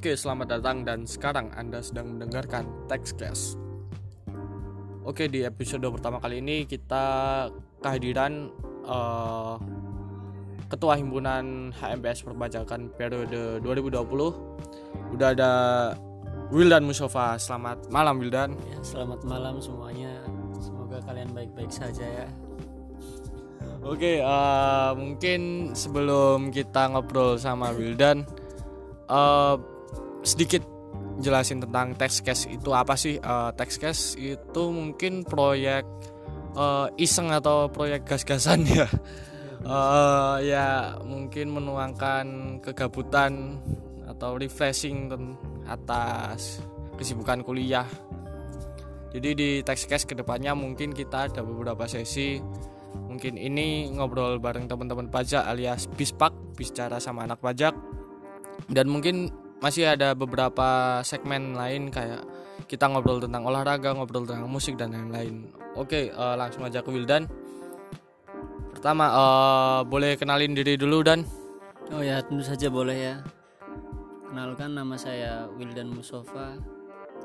Oke, selamat datang dan sekarang Anda sedang mendengarkan Textcast. Oke, di episode pertama kali ini kita kehadiran uh, Ketua Himpunan HMPS Perpajakan periode 2020. Udah ada Wildan Musofa. Selamat malam Wildan. Ya, selamat malam semuanya. Semoga kalian baik-baik saja ya. Oke, uh, mungkin sebelum kita ngobrol sama Wildan, uh, sedikit jelasin tentang Textcast itu apa sih? Uh, Textcast itu mungkin proyek uh, iseng atau proyek gas-gasan ya. Uh, ya mungkin menuangkan kegabutan atau refreshing atas kesibukan kuliah. Jadi di Textcast ke depannya mungkin kita ada beberapa sesi. Mungkin ini ngobrol bareng teman-teman pajak alias bispak, bicara sama anak pajak. Dan mungkin masih ada beberapa segmen lain kayak kita ngobrol tentang olahraga, ngobrol tentang musik dan lain-lain. Oke, uh, langsung aja ke Wildan. Pertama, uh, boleh kenalin diri dulu dan? Oh ya, tentu saja boleh ya. Kenalkan nama saya Wildan Musofa.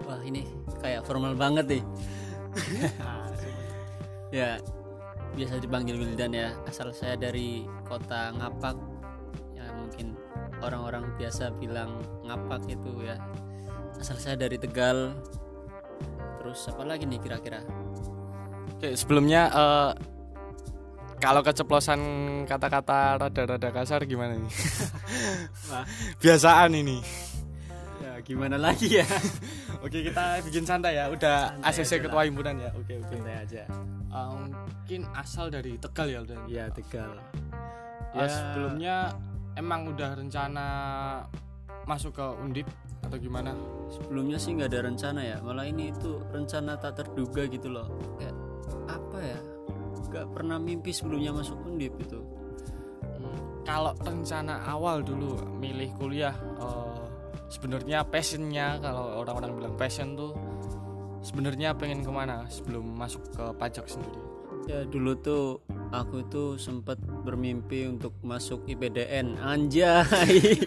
Wah ini kayak formal banget nih. ya, biasa dipanggil Wildan ya. Asal saya dari kota Ngapak. Ya mungkin orang-orang biasa bilang ngapak itu ya. Asal saya dari Tegal. Terus apa lagi nih kira-kira? Oke sebelumnya uh, kalau keceplosan kata-kata rada-rada kasar gimana nih biasaan ini. Ya gimana lagi ya? Oke kita bikin santai ya. Udah santai ACC ketua himpunan ya. Oke oke. Santai aja. Uh, mungkin asal dari Tegal ya udah ya Tegal. Uh, ya. sebelumnya emang udah rencana masuk ke undip atau gimana? Sebelumnya sih nggak ada rencana ya malah ini itu rencana tak terduga gitu loh. Kayak apa ya? Nggak pernah mimpi sebelumnya masuk undip itu. Hmm, kalau rencana awal dulu milih kuliah uh, sebenarnya passionnya kalau orang-orang bilang passion tuh sebenarnya pengen ke mana sebelum masuk ke pajak sendiri ya dulu tuh aku itu sempat bermimpi untuk masuk IPDN anjay.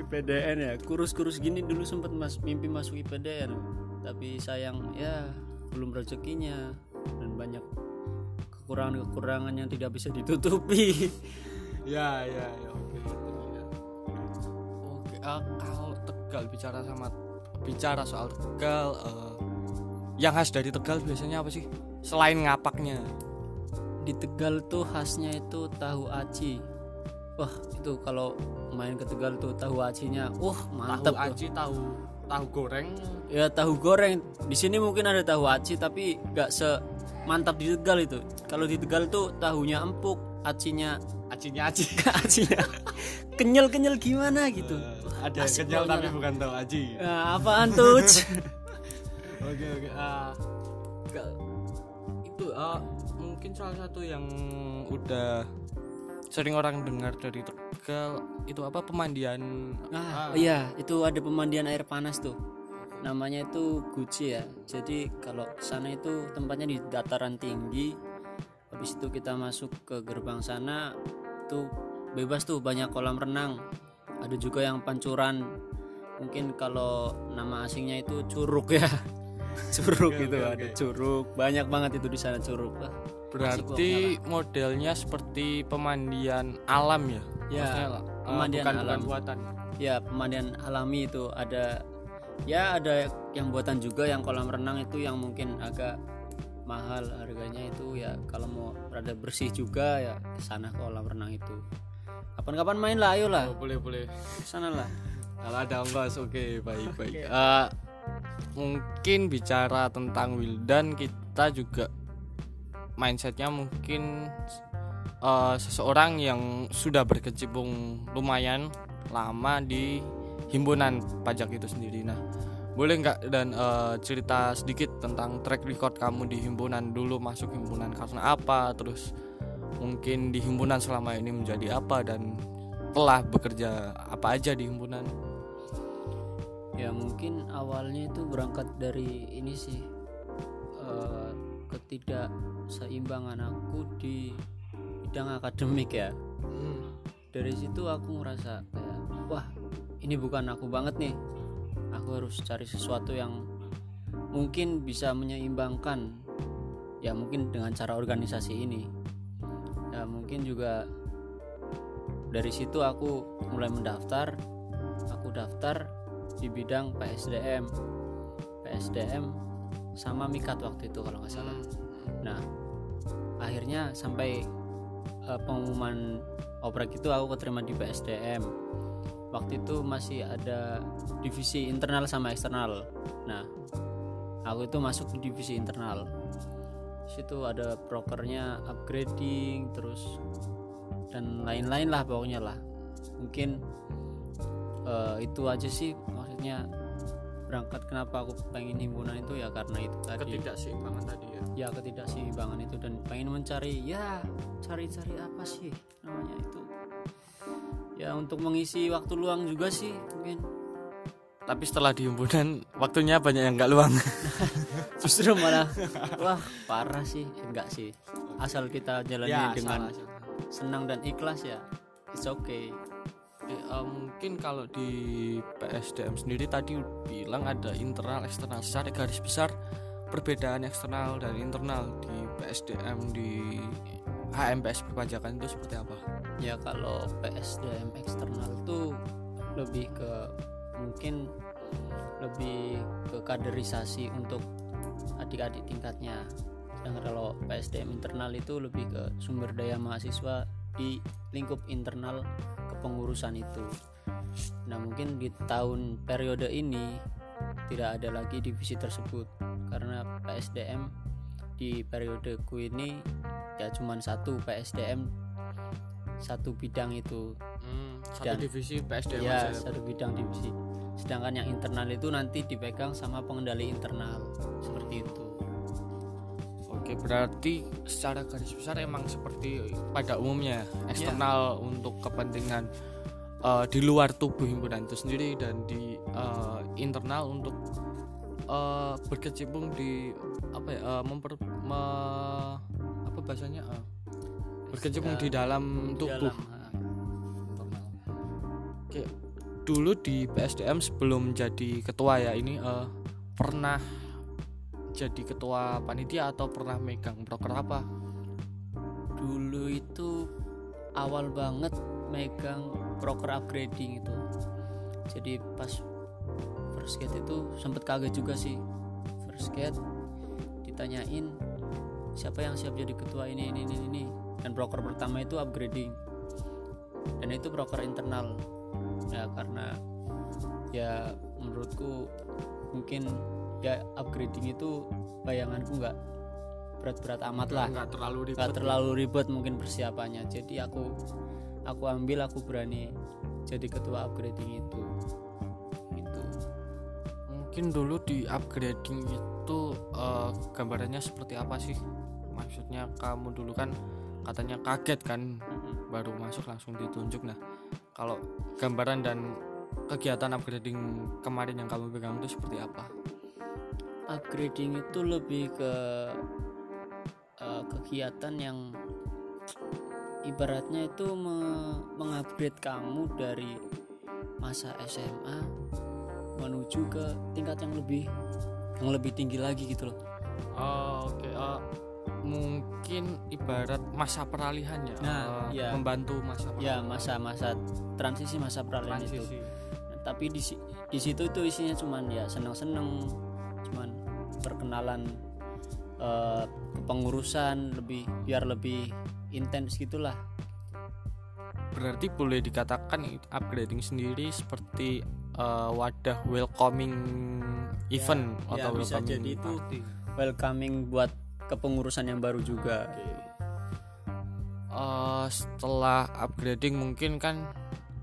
IPDN ya kurus-kurus gini dulu sempat mas mimpi masuk IPDN tapi sayang ya belum rezekinya. Dan banyak kekurangan-kekurangan yang tidak bisa ditutupi. Ya ya ya oke ya. oke uh, kalau Tegal bicara sama bicara soal Tegal uh, yang khas dari Tegal biasanya apa sih? Selain ngapaknya. Di Tegal tuh khasnya itu tahu aci. Wah itu kalau main ke Tegal tuh tahu acinya wah mantap tahu aci tahu tahu goreng. Ya tahu goreng. Di sini mungkin ada tahu aci tapi nggak se mantap di Tegal itu. Kalau di Tegal tuh tahunya empuk acinya acinya aci. Acinya kenyal kenyal gimana gitu. Uh, ada kenyal tapi bukan tahu aci. Nah, apaan tuh oke oke. Ah itu uh, mungkin salah satu yang udah sering orang dengar dari Tegal itu apa pemandian? Ah, ah. iya itu ada pemandian air panas tuh. Namanya itu Guci ya. Jadi kalau sana itu tempatnya di dataran tinggi. Habis itu kita masuk ke gerbang sana tuh bebas tuh banyak kolam renang. Ada juga yang pancuran. Mungkin kalau nama asingnya itu curug ya curug okay, itu okay, ada okay. curug. Banyak banget itu di sana curug. Lah berarti modelnya seperti pemandian alam ya? Ya Maksudnya, eh, pemandian bukan, alam. buatan. Ya pemandian alami itu ada ya ada yang buatan juga yang kolam renang itu yang mungkin agak mahal harganya itu ya kalau mau rada bersih juga ya ke sana kolam renang itu. Kapan-kapan main lah ayolah. Oh, boleh boleh. Sana lah. Kalau ada ongkos oke okay, baik baik. Okay. uh, mungkin bicara tentang Wildan kita juga mindsetnya mungkin uh, seseorang yang sudah berkecimpung lumayan lama di himpunan pajak itu sendiri. Nah boleh nggak dan uh, cerita sedikit tentang track record kamu di himpunan dulu masuk himpunan karena apa terus mungkin di himpunan selama ini menjadi apa dan telah bekerja apa aja di himpunan ya mungkin awalnya itu berangkat dari ini sih uh, ketidakseimbangan aku di bidang akademik ya. Hmm. dari situ aku ngerasa kayak wah ini bukan aku banget nih. Aku harus cari sesuatu yang mungkin bisa menyeimbangkan ya mungkin dengan cara organisasi ini. Ya mungkin juga dari situ aku mulai mendaftar aku daftar di bidang PSDM PSDM sama Mikat waktu itu kalau nggak salah. Nah akhirnya sampai uh, pengumuman oprek itu aku keterima di PSDM waktu itu masih ada divisi internal sama eksternal. Nah aku itu masuk di divisi internal. Situ ada prokernya upgrading terus dan lain-lain lah pokoknya lah. Mungkin uh, itu aja sih maksudnya berangkat kenapa aku pengen himpunan itu ya karena itu tadi. Ketidakseimbangan tadi ya? Ya ketidakseimbangan itu dan pengen mencari ya cari-cari apa sih namanya itu. Ya untuk mengisi waktu luang juga sih mungkin. Tapi setelah di himpunan waktunya banyak yang nggak luang. Justru malah wah parah sih. Enggak sih. Asal kita jalani ya, dengan salah, salah. senang dan ikhlas ya it's okay Oke, eh, mungkin kalau di PSDM sendiri tadi bilang ada internal eksternal secara garis besar perbedaan eksternal dan internal di PSDM di HMPS perpajakan itu seperti apa? ya kalau PSDM eksternal tuh lebih ke mungkin lebih ke kaderisasi untuk adik-adik tingkatnya sedangkan kalau PSDM internal itu lebih ke sumber daya mahasiswa di lingkup internal kepengurusan itu. Nah mungkin di tahun periode ini tidak ada lagi divisi tersebut karena PSDM di periodeku ini ya cuman satu PSDM satu bidang itu. Hmm, satu Dan- divisi PSDM ya satu bidang divisi. Sedangkan yang internal itu nanti dipegang sama pengendali internal seperti itu Oke, berarti secara garis besar emang seperti pada umumnya eksternal untuk kepentingan eh, di luar tubuh himpunan itu sendiri dan di eh, internal untuk eh, berkecimpung di apa ya eh, memper me- apa bahasanya eh, berkecimpung di dalam Di tubuh. dalam, ah, Oke, dulu di PSDM sebelum jadi ketua ya ini eh, pernah jadi ketua panitia atau pernah megang proker apa? dulu itu awal banget megang proker upgrading itu. Jadi pas first gate itu sempet kaget juga sih. First gate ditanyain siapa yang siap jadi ketua ini ini ini ini? Dan proker pertama itu upgrading. Dan itu proker internal. Ya karena ya menurutku mungkin ya upgrading itu bayanganku nggak berat-berat amat lah. Nggak terlalu ribet. Nggak terlalu ribet mungkin persiapannya. Jadi aku aku ambil aku berani jadi ketua upgrading itu. Itu mungkin dulu di upgrading itu eh, gambarannya seperti apa sih? Maksudnya kamu dulu kan katanya kaget kan baru masuk langsung ditunjuk. Nah kalau gambaran dan kegiatan upgrading kemarin yang kamu pegang itu seperti apa upgrading itu lebih ke eh, kegiatan yang ibaratnya itu me- mengupgrade kamu dari masa SMA menuju ke tingkat yang lebih yang lebih tinggi lagi gitu loh. Oh, oke. Eh, mungkin ibarat masa peralihan ya Nah, eh, iya. membantu masa ya masa-masa transisi masa peralihan itu. Transisi. Nah, tapi di di situ itu isinya cuman ya seneng-seneng perkenalan eh, kepengurusan lebih biar lebih intens gitulah. Berarti boleh dikatakan upgrading sendiri seperti eh, wadah welcoming event ya, atau bisa welcoming jadi itu party. welcoming buat kepengurusan yang baru juga. Eh, setelah upgrading mungkin kan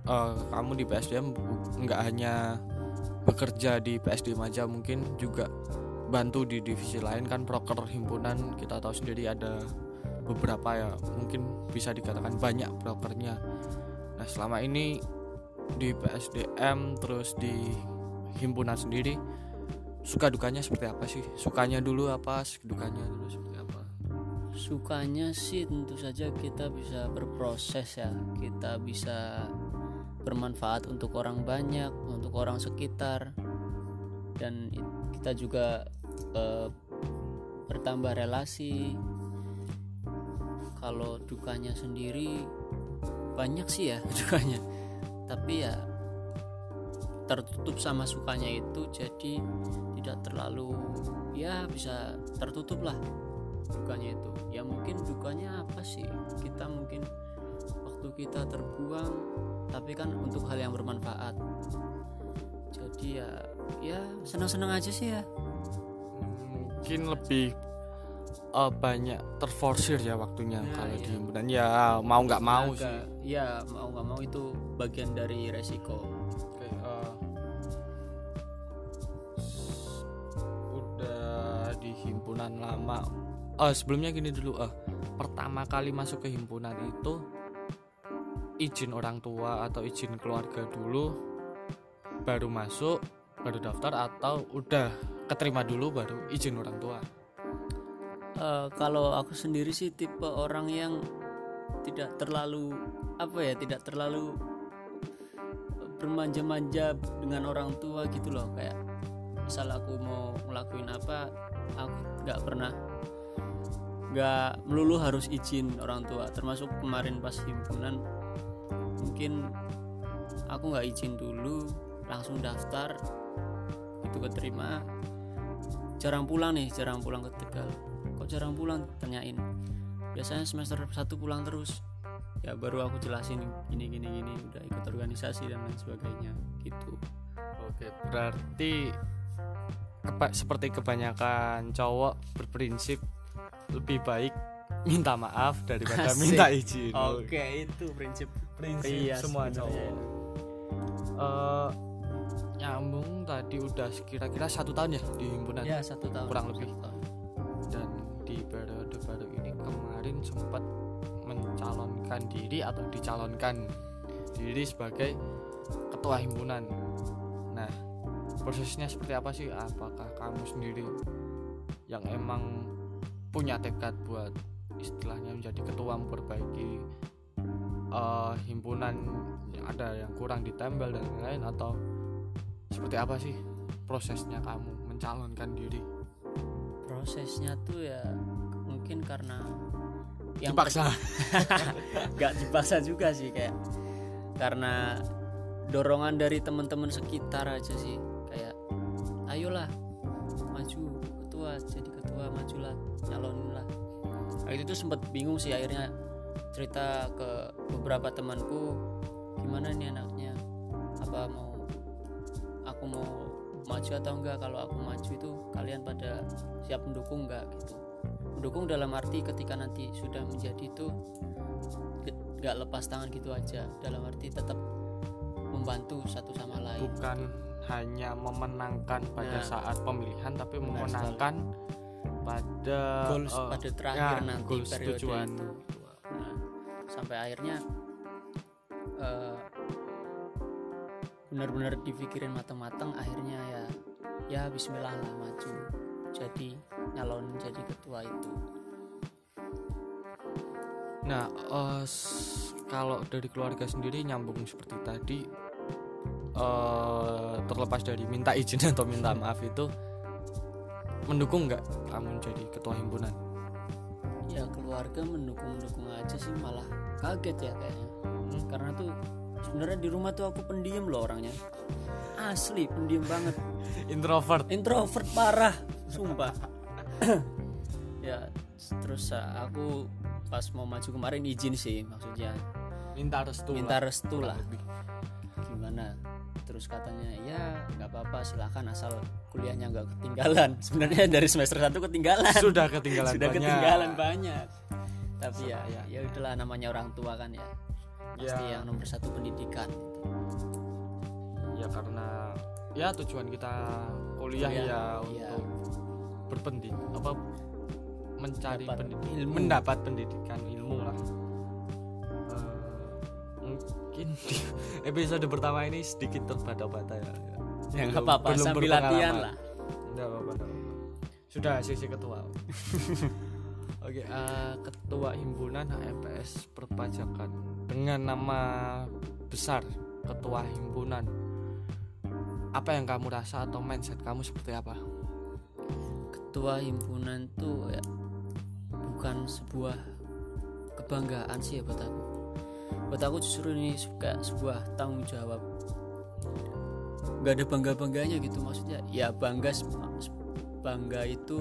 eh, kamu di PSDM nggak hanya bekerja di PSDM aja mungkin juga bantu di divisi lain kan proker himpunan kita tahu sendiri ada beberapa ya mungkin bisa dikatakan banyak prokernya. Nah selama ini di PSDM terus di himpunan sendiri suka dukanya seperti apa sih? Sukanya dulu apa? Dukanya dulu seperti apa? Sukanya sih tentu saja kita bisa berproses ya. Kita bisa bermanfaat untuk orang banyak untuk orang sekitar. Dan kita juga eh, bertambah relasi. Kalau dukanya sendiri banyak sih ya dukanya. Tapi ya tertutup sama sukanya itu jadi tidak terlalu ya bisa tertutup lah dukanya itu. Ya mungkin dukanya apa sih? Kita mungkin waktu kita terbuang tapi kan untuk hal yang bermanfaat. Jadi ya ya senang-senang aja sih ya mungkin lebih uh, banyak terforsir ya waktunya Nah, kalau iya. di himpunan ya mau nggak mau Agak- sih ya mau nggak mau itu bagian dari resiko Oke, eh, udah di himpunan lama. Eh sebelumnya gini dulu, eh pertama kali masuk ke himpunan itu izin orang tua atau izin keluarga dulu, baru masuk, baru daftar atau udah keterima dulu baru izin orang tua. Eh, kalau aku sendiri sih tipe orang yang tidak terlalu apa ya tidak terlalu bermanja-manja dengan orang tua gitu loh. Kayak misal aku mau ngelakuin apa aku nggak pernah nggak melulu harus izin orang tua. Termasuk kemarin pas himpunan mungkin aku nggak izin dulu langsung daftar itu keterima jarang pulang nih jarang pulang ke Tegal. Kok jarang pulang? Tanyain. Biasanya semester 1 pulang terus. Ya baru aku jelasin gini gini gini. Udah ikut organisasi dan lain sebagainya. Gitu. Oke, berarti keba- seperti kebanyakan cowok berprinsip lebih baik minta maaf daripada Asik. minta izin. oke itu prinsip prinsip Iya, semua cowok. Eh, nyambung tadi udah kira-kira satu tahun ya di himpunan ya satu tahun kurang lebih. Satu tahun. dan di periode baru ini kemarin sempat mencalonkan diri atau dicalonkan diri sebagai ketua himpunan. Nah, prosesnya seperti apa sih? Apakah kamu sendiri yang emang punya tekad buat istilahnya menjadi ketua memperbaiki eh, himpunan yang ada yang kurang ditempel dan lain-lain atau seperti apa sih prosesnya kamu mencalonkan diri? prosesnya tuh ya mungkin karena yang Dipaksa. nggak dipaksa juga sih kayak karena dorongan dari teman-teman sekitar aja sih kayak ayolah maju ketua jadi ketua majulah nyalonin lah nah, itu tuh sempet bingung sih akhirnya cerita ke beberapa temanku gimana nih anaknya apa mau mau maju atau enggak. Kalau aku maju itu kalian pada siap mendukung enggak gitu. Mendukung dalam arti ketika nanti sudah menjadi itu nggak lepas tangan gitu aja. Dalam arti tetap membantu satu sama lain. Bukan hanya memenangkan pada Nah. saat pemilihan tapi Benar memenangkan pada goals eh, pada terakhir ya, nanti periode tujuan. itu. Nah, sampai akhirnya eh, benar-benar dipikirin matang-matang akhirnya ya ya Bismillah lah maju jadi nyalon jadi ketua itu Nah, s- kalau dari keluarga sendiri nyambung seperti tadi, eh, terlepas dari minta izin atau minta maaf itu, mendukung nggak kamu jadi ketua himpunan? ya keluarga mendukung mendukung aja sih malah kaget ya kayaknya Hmm. karena tuh sebenarnya di rumah tuh aku pendiam loh orangnya. Asli pendiam banget. Introvert. introvert parah sumpah. Ya terus uh, aku pas mau maju kemarin izin sih maksudnya. Minta restu. minta restu lah. gimana? Terus katanya ya nggak apa-apa silahkan asal kuliahnya nggak ketinggalan. Sebenarnya dari semester 1 ketinggalan. Sudah ketinggalan sudah banyak. ketinggalan banyak. Tapi ya Sayang. ya udahlah namanya orang tua kan ya pasti Ya. yang nomor satu pendidikan Ya karena ya tujuan kita kuliah, Kuliah, ya iya. untuk berpendidik apa mencari Dapat pendidikan ilmu. mendapat pendidikan ilmu lah Eh, mungkin di episode pertama ini sedikit terbata-bata ya ya nggak apa-apa sambil latihan lah nggak apa-apa. sudah sisi ketua oke eh, ketua himpunan HMPS perpajakan dengan nama besar ketua himpunan. Apa yang kamu rasa atau mindset kamu seperti apa? Ketua himpunan tuh ya bukan sebuah kebanggaan sih ya buat aku. Buat aku justru ini kayak sebuah tanggung jawab. Nggak ada bangga bangganya gitu maksudnya ya bangga bangga itu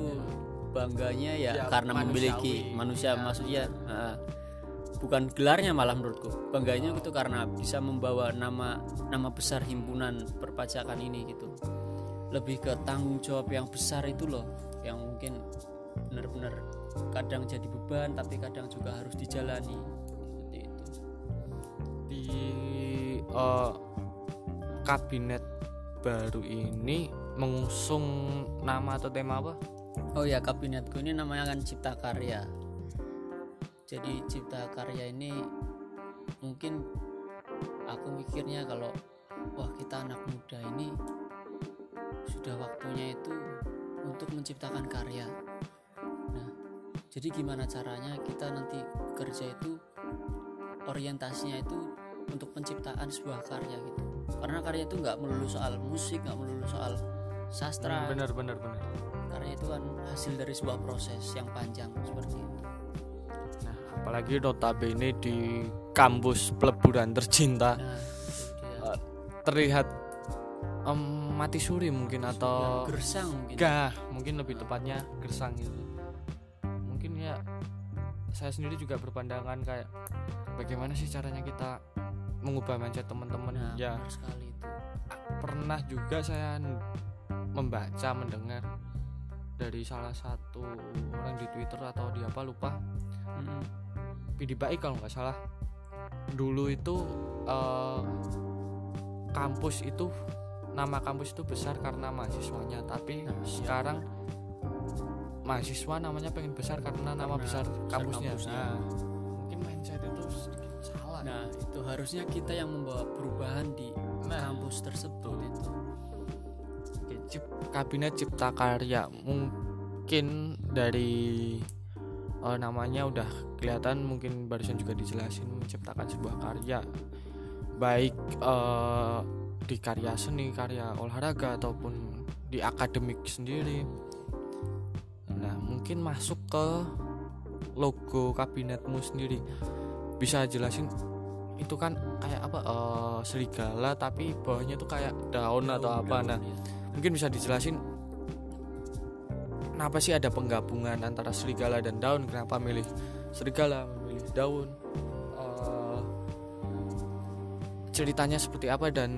bangganya ya, Ya, karena manusiawi. memiliki manusia Ya, maksudnya ah, bukan gelarnya malah menurutku. Bangganya itu karena bisa membawa nama nama besar himpunan perpajakan ini gitu. Lebih ke tanggung jawab yang besar itu loh yang mungkin benar-benar kadang jadi beban tapi kadang juga harus dijalani. Seperti itu. Di eh, kabinet baru ini mengusung nama atau tema apa oh ya kabinetku ini namanya kan Cipta Karya. Jadi Cipta Karya ini mungkin aku mikirnya kalau wah kita anak muda ini sudah waktunya itu untuk menciptakan karya. Nah jadi gimana caranya kita nanti kerja itu orientasinya itu untuk penciptaan sebuah karya gitu. Karena karya itu nggak melulu soal musik nggak melulu soal sastra. Bener bener bener karya itu kan hasil dari sebuah proses yang panjang seperti itu. Nah apalagi notabene di kampus peleburan tercinta. Nah eh, terlihat em, mati suri mungkin atau gersang mungkin. gah mungkin lebih tepatnya gersang gitu. Mungkin ya saya sendiri juga berpandangan kayak bagaimana sih caranya kita mengubah mindset teman-teman? Nah ya. sekali itu. Pernah juga saya membaca mendengar dari salah satu orang di Twitter atau di apa lupa Mm-mm. Pidi Baik kalau nggak salah dulu itu eh, kampus itu nama kampus itu besar karena mahasiswanya tapi Nah, iya. sekarang mahasiswa namanya pengen besar karena nama Karena besar besar kampusnya, kampusnya. Nah, mungkin mindset itu sedikit salah nah itu harusnya kita yang membawa perubahan di Nah. kampus tersebut itu Cip- kabinet cipta karya. Mungkin dari eh, namanya udah kelihatan mungkin barusan juga dijelasin menciptakan sebuah karya. Baik eh, di karya seni karya olahraga ataupun di akademik sendiri. Nah mungkin masuk ke logo kabinetmu sendiri. Bisa jelasin itu kan kayak apa? Eh, serigala tapi bawahnya tuh kayak daun atau apa? Nah ya. Mungkin bisa dijelasin kenapa sih ada penggabungan antara serigala dan daun? Kenapa milih serigala memilih daun? Eh, ceritanya seperti apa dan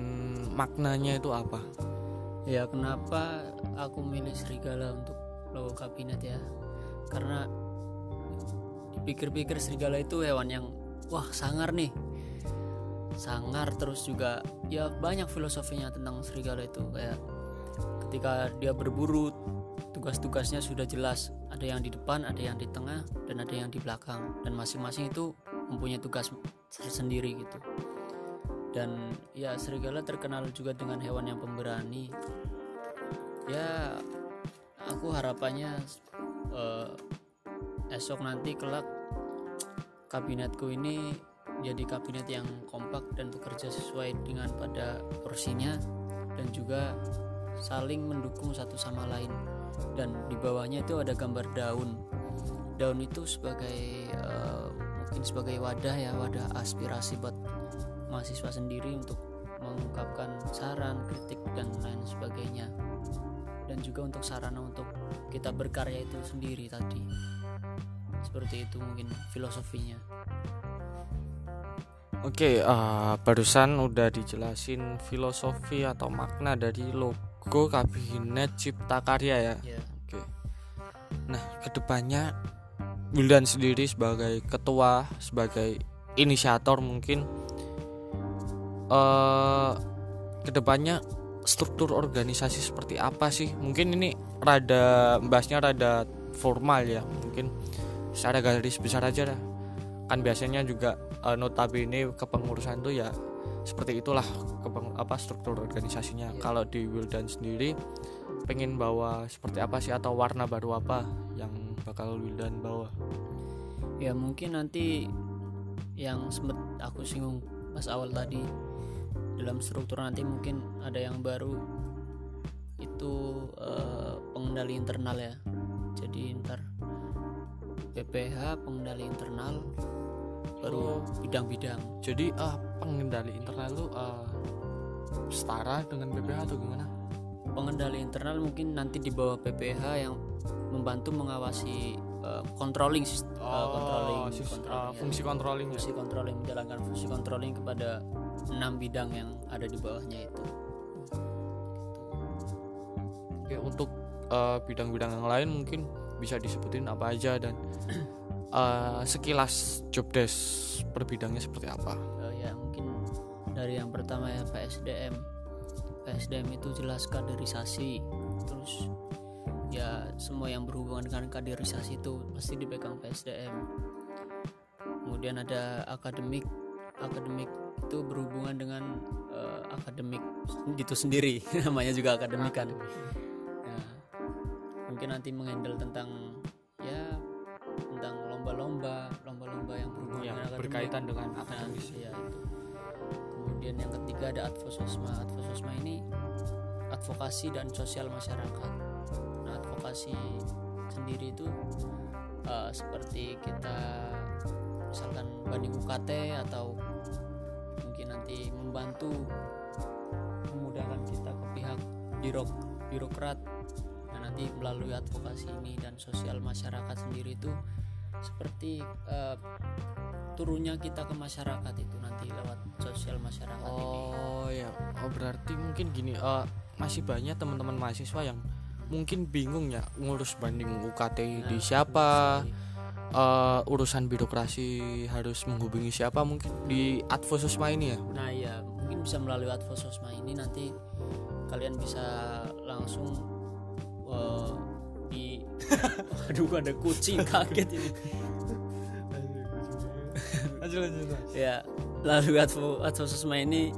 maknanya itu apa? Ya kenapa aku milih serigala untuk logo kabinet ya? Karena dipikir-pikir serigala itu hewan yang wah sangar nih. Sangar terus juga ya banyak filosofinya tentang serigala itu. Kayak ketika dia berburu tugas-tugasnya sudah jelas. Ada yang di depan ada yang di tengah dan ada yang di belakang. Dan masing-masing itu mempunyai tugas sendiri gitu. Dan ya serigala terkenal juga dengan hewan yang pemberani. Ya aku harapannya eh, esok nanti kelak kabinetku ini jadi kabinet yang kompak dan bekerja sesuai dengan pada porsinya dan juga saling mendukung satu sama lain. Dan di bawahnya itu ada gambar daun. Daun itu sebagai eh, mungkin sebagai wadah ya wadah aspirasi buat mahasiswa sendiri untuk mengungkapkan saran kritik dan lain sebagainya. Dan juga untuk sarana untuk kita berkarya itu sendiri tadi. Seperti itu mungkin filosofinya. Oke, eh, barusan udah dijelasin filosofi atau makna dari logo kabinet cipta karya ya. ya Oke. Nah, ke depannya Wildan sendiri sebagai ketua, sebagai inisiator mungkin eh ke depannya struktur organisasi seperti apa sih? Mungkin ini rada bahasnya rada formal ya. Mungkin secara garis besar aja lah. Kan biasanya juga eh, notabene kepengurusan tuh ya seperti itulah kepeng, apa struktur organisasinya. Iya. Kalau di Wildan sendiri pengen bawa seperti apa sih atau warna baru apa yang bakal Wildan bawa? ya mungkin nanti yang sempet aku singgung pas awal tadi dalam struktur nanti mungkin ada yang baru itu eh, pengendali internal ya jadi ntar PPH pengendali internal baru bidang-bidang Jadi eh, pengendali internal lu eh, setara dengan BPH atau gimana? pengendali internal mungkin nanti di bawah PPH yang membantu mengawasi eh, controlling eh, controlling, sis- controlling ya. fungsi controlling ya. fungsi controlling menjalankan fungsi controlling kepada enam bidang yang ada di bawahnya itu Oke, untuk eh, bidang-bidang yang lain mungkin bisa disebutin apa aja dan eh, sekilas job desk per bidangnya seperti apa? Ya dari yang pertama ya PSDM PSDM itu jelas kaderisasi. Terus ya semua yang berhubungan dengan kaderisasi itu pasti dipegang PSDM kemudian ada akademik. Akademik itu berhubungan dengan eh, akademik itu sendiri. Namanya juga akademik kan. Ya, mungkin nanti mengendal tentang ya tentang lomba-lomba lomba-lomba yang berhubungan Yang dengan akademik. berkaitan dengan Nah, akademis. iya itu. Kemudian yang ketiga ada advososma. Advososma ini advokasi dan sosial masyarakat. Nah, advokasi sendiri itu eh, seperti kita misalkan banding UKT atau mungkin nanti membantu memudahkan kita ke pihak birok birokrat. Nah, nanti melalui advokasi ini dan sosial masyarakat sendiri itu seperti eh, turunnya kita ke masyarakat itu nanti lewat sosial masyarakat ini. Oh ya, oh berarti mungkin gini, eh, masih banyak teman-teman mahasiswa yang mungkin bingung ya ngurus banding UKT di siapa, eh, urusan birokrasi harus menghubungi siapa mungkin di Advososma ini ya. Nah ya mungkin bisa melalui Advososma ini nanti kalian bisa langsung eh, di aduh ada kucing kaget ini ya lalu advo advososma ini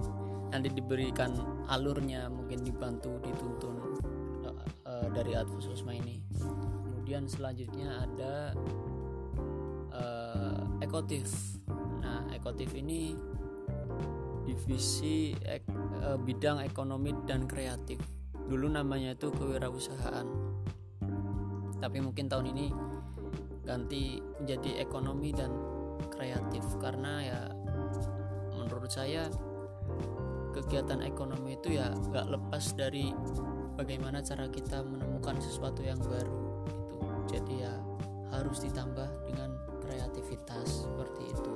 nanti diberikan alurnya mungkin dibantu dituntun eh, eh, dari advososma ini. Kemudian selanjutnya ada eh, ekotif. Nah ekotif ini divisi ek- eh, bidang ekonomi dan kreatif. Dulu namanya itu kewirausahaan. Tapi mungkin tahun ini ganti menjadi ekonomi dan kreatif. Karena ya menurut saya kegiatan ekonomi itu ya nggak lepas dari bagaimana cara kita menemukan sesuatu yang baru gitu. Jadi ya harus ditambah dengan kreativitas seperti itu.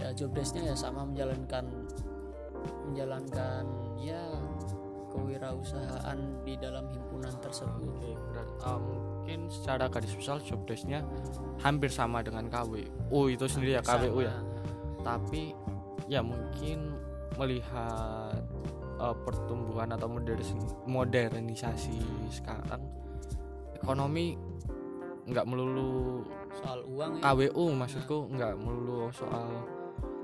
Ya job desknya ya sama menjalankan menjalankan ya kewirausahaan di dalam himpunan tersebut. Oke, berarti eh, mungkin secara garis besar job desk-nya hampir sama dengan KWU itu sendiri ya KWU ya. Sama. Tapi ya mungkin melihat eh, pertumbuhan atau modernis- modernisasi sekarang ekonomi nggak melulu soal uang ya KWU maksudku nggak melulu soal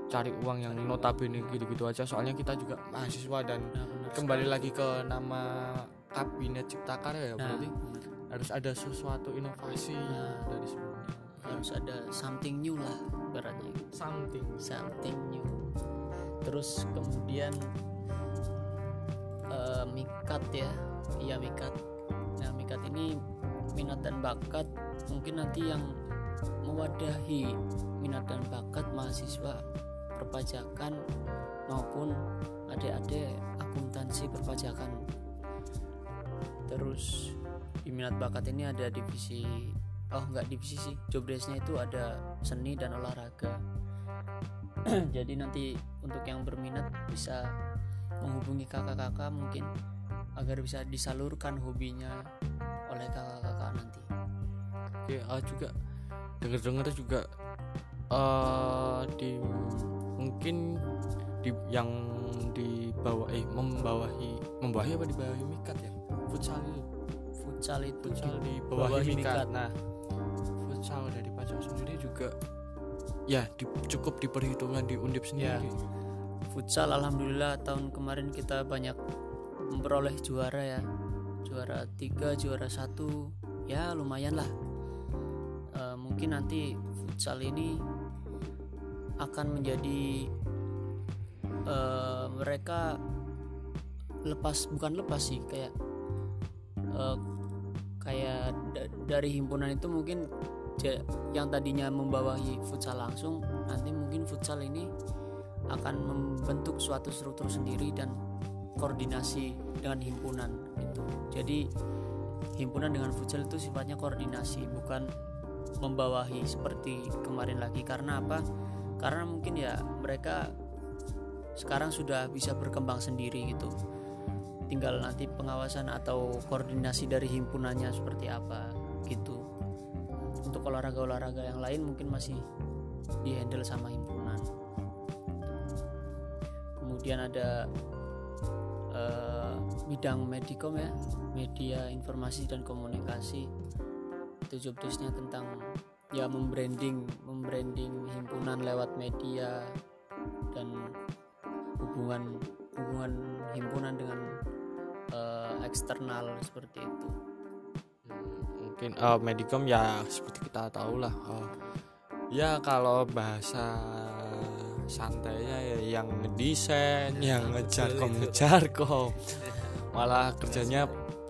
cari uang yang notabene gitu-gitu aja soalnya kita juga mahasiswa dan Nah, kembali lagi ke nama kabinet cipta karya ya Nah, berarti benar. Harus ada sesuatu inovasi Nah. dari sebelumnya. Harus ada something new lah beratnya something. Something new. Terus kemudian eh, mikat ya. Iya mikat. Nah mikat ini minat dan bakat. Mungkin nanti yang mewadahi minat dan bakat mahasiswa perpajakan maupun adik-adik akuntansi perpajakan. Terus minat bakat ini ada divisi oh nggak divisi sih. Job desknya itu ada seni dan olahraga. Jadi nanti untuk yang berminat bisa menghubungi kakak-kakak mungkin agar bisa disalurkan hobinya oleh kakak-kakak nanti. Oke, ah, juga dengar-dengar juga eh di mungkin di yang di bawah eh membawahi membawahi apa di bawahi mikat ya? Futsal futsal itu futsal di di bawahi bawahi mikat. mikat. Nah, futsal dari pajak sendiri juga ya di- cukup diperhitungkan di undip sendiri. futsal alhamdulillah tahun kemarin kita banyak memperoleh juara ya juara tiga juara satu ya lumayan lah Eh, mungkin nanti futsal ini akan menjadi eh, mereka lepas bukan lepas sih kayak eh, kayak da- dari himpunan itu mungkin yang tadinya membawahi futsal langsung nanti mungkin futsal ini akan membentuk suatu struktur sendiri dan koordinasi dengan himpunan gitu. Jadi himpunan dengan futsal itu sifatnya koordinasi bukan membawahi seperti kemarin lagi karena apa? Karena mungkin ya mereka sekarang sudah bisa berkembang sendiri gitu. Tinggal nanti pengawasan atau koordinasi dari himpunannya seperti apa gitu. Untuk olahraga-olahraga yang lain mungkin masih dihandle sama himpunan. Kemudian ada eh, bidang medikom ya, media informasi dan komunikasi. Itu job desknya tentang ya membranding, membranding himpunan lewat media dan hubungan hubungan himpunan dengan eh, eksternal seperti itu. mungkin eh, medikom ya seperti kita tahu lah eh, ya kalau bahasa santainya ya yang ngedesain yang ngejarkom ngejarkom malah kerjanya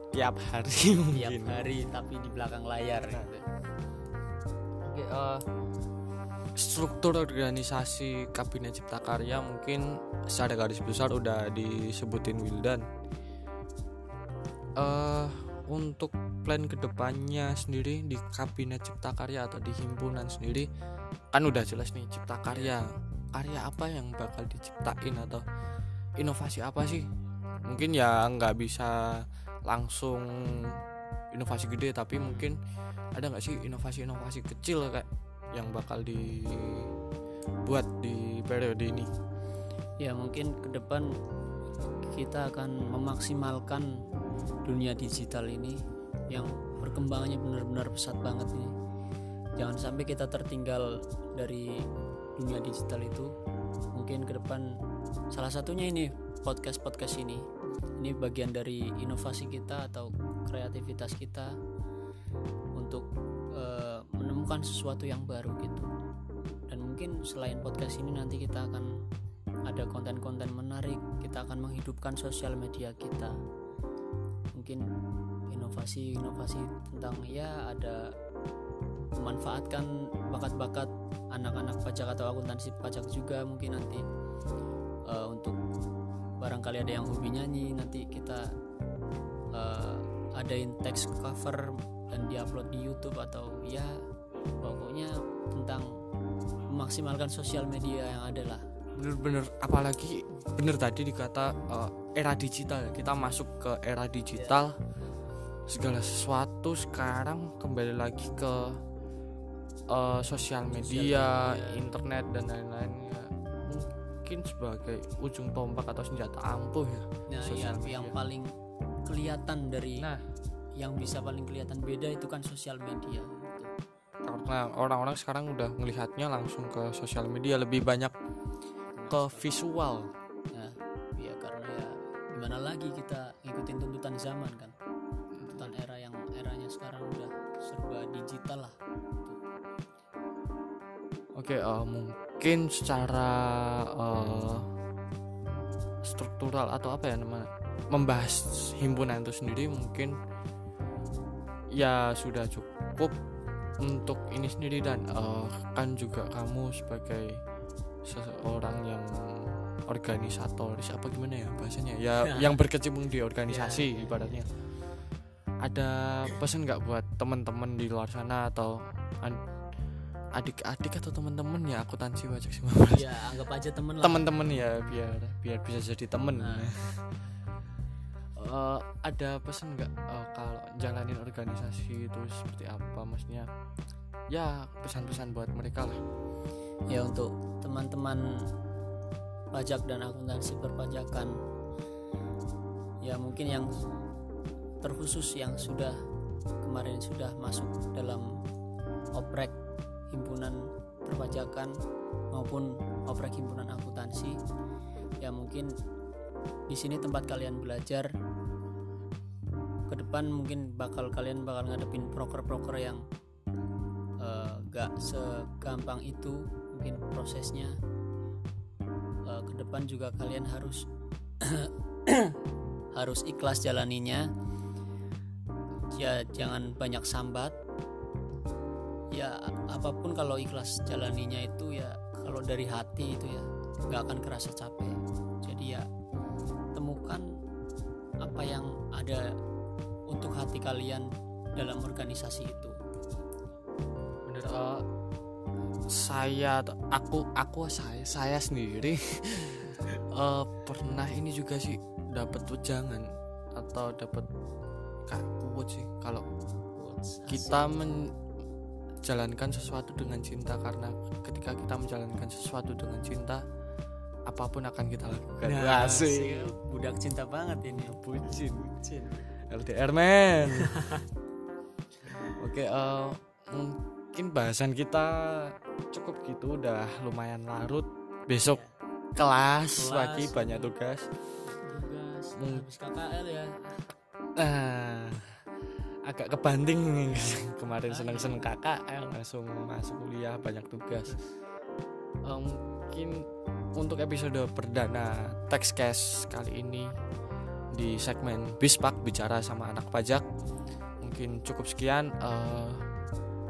tiap hari Tiap mungkin. hari tapi di belakang layar gitu. Oke, eh, struktur organisasi kabinet cipta karya mungkin secara garis besar udah disebutin Wildan. Eh untuk plan ke depannya sendiri di kabinet cipta karya atau di himpunan sendiri kan udah jelas nih cipta karya. Karya apa yang bakal diciptain atau inovasi apa sih? Mungkin ya nggak bisa langsung inovasi gede tapi mungkin ada nggak sih inovasi-inovasi kecil kayak yang bakal dibuat di periode ini. Ya mungkin ke depan kita akan memaksimalkan dunia digital ini yang perkembangannya benar-benar pesat banget nih jangan sampai kita tertinggal dari dunia digital itu. Mungkin ke depan salah satunya ini podcast podcast ini. Ini bagian dari inovasi kita atau kreativitas kita menemukan sesuatu yang baru gitu. Dan mungkin selain podcast ini nanti kita akan ada konten-konten menarik kita akan menghidupkan sosial media kita. Mungkin inovasi-inovasi tentang ya ada memanfaatkan bakat-bakat anak-anak pajak atau akuntansi pajak juga mungkin nanti. Eh, untuk barangkali ada yang hobi nyanyi nanti kita eh, adain teks cover dan diupload di YouTube atau ya pokoknya tentang memaksimalkan sosial media yang ada lah bener-bener apalagi bener tadi dikata eh, era digital ya. kita masuk ke era digital segala sesuatu sekarang kembali lagi ke eh, sosial media, media. internet dan lain-lain ya mungkin sebagai ujung tombak atau senjata ampuh ya nah Sosial yang, media. yang paling kelihatan dari nah yang bisa paling kelihatan beda itu kan sosial media. Karena orang-orang sekarang udah melihatnya langsung ke sosial media lebih banyak ke visual Nah, ya karena ya gimana lagi kita ngikutin tuntutan zaman kan. Tuntutan era yang eranya sekarang udah serba digital lah. Oke, eh, mungkin secara eh, struktural atau apa ya namanya membahas himpunan itu sendiri mungkin ya sudah cukup untuk ini sendiri dan eh, kan juga kamu sebagai seseorang yang organisatoris apa gimana ya bahasanya? Ya yang berkecimpung di organisasi Ya, ya, ibaratnya. Ada pesan nggak buat teman-teman di luar sana atau adik-adik atau teman-teman? Ya akuntansi pajak semua Ya anggap aja temen lah. teman-teman ya biar biar bisa jadi temen. Nah. Eh, ada pesan nggak eh, kalau jalanin organisasi itu seperti apa maksudnya ya pesan-pesan buat mereka lah. Ya untuk teman-teman pajak dan akuntansi perpajakan ya mungkin yang terkhusus yang sudah kemarin sudah masuk dalam oprek himpunan perpajakan maupun oprek himpunan akuntansi ya mungkin di sini tempat kalian belajar ke depan mungkin bakal kalian bakal ngadepin proker-proker yang eh, gak segampang itu mungkin prosesnya. Eh, ke depan juga kalian harus harus ikhlas jalaninya. Ya jangan banyak sambat. Ya apa pun kalau ikhlas jalaninya itu ya kalau dari hati itu ya nggak akan kerasa capek. Jadi ya temukan apa yang ada untuk hati kalian dalam organisasi itu? Bener eh, saya aku aku saya saya sendiri eh, pernah ini juga sih dapat wejangan atau dapat quote sih. Kalau kita menjalankan sesuatu dengan cinta karena ketika kita menjalankan sesuatu dengan cinta apa pun akan kita lakukan. Nah, Asik. sih, budak cinta banget ini. Bucin Bucin. LDR man oke eh, mungkin bahasan kita cukup gitu udah lumayan larut. Besok kelas, Kelas, lagi banyak tugas. Tugas Hmm. habis KKL ya. Nah agak kebanting nih. kemarin seneng seneng kakak langsung masuk kuliah banyak tugas. Eh, mungkin untuk episode perdana text cast kali ini di segmen Bispak bicara sama anak pajak. Mungkin cukup sekian Eh,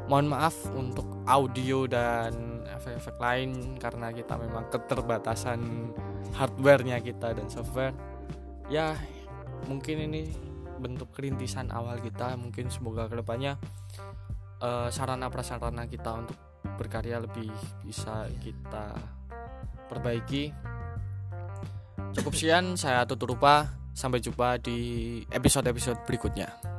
mohon maaf untuk audio dan efek-efek lain karena kita memang keterbatasan hardwarenya kita dan software. Ya mungkin ini bentuk kerintisan awal kita. Mungkin semoga ke depannya eh, sarana prasarana kita untuk berkarya lebih bisa kita perbaiki. Cukup sekian saya tutur rupa sampai jumpa di episode-episode berikutnya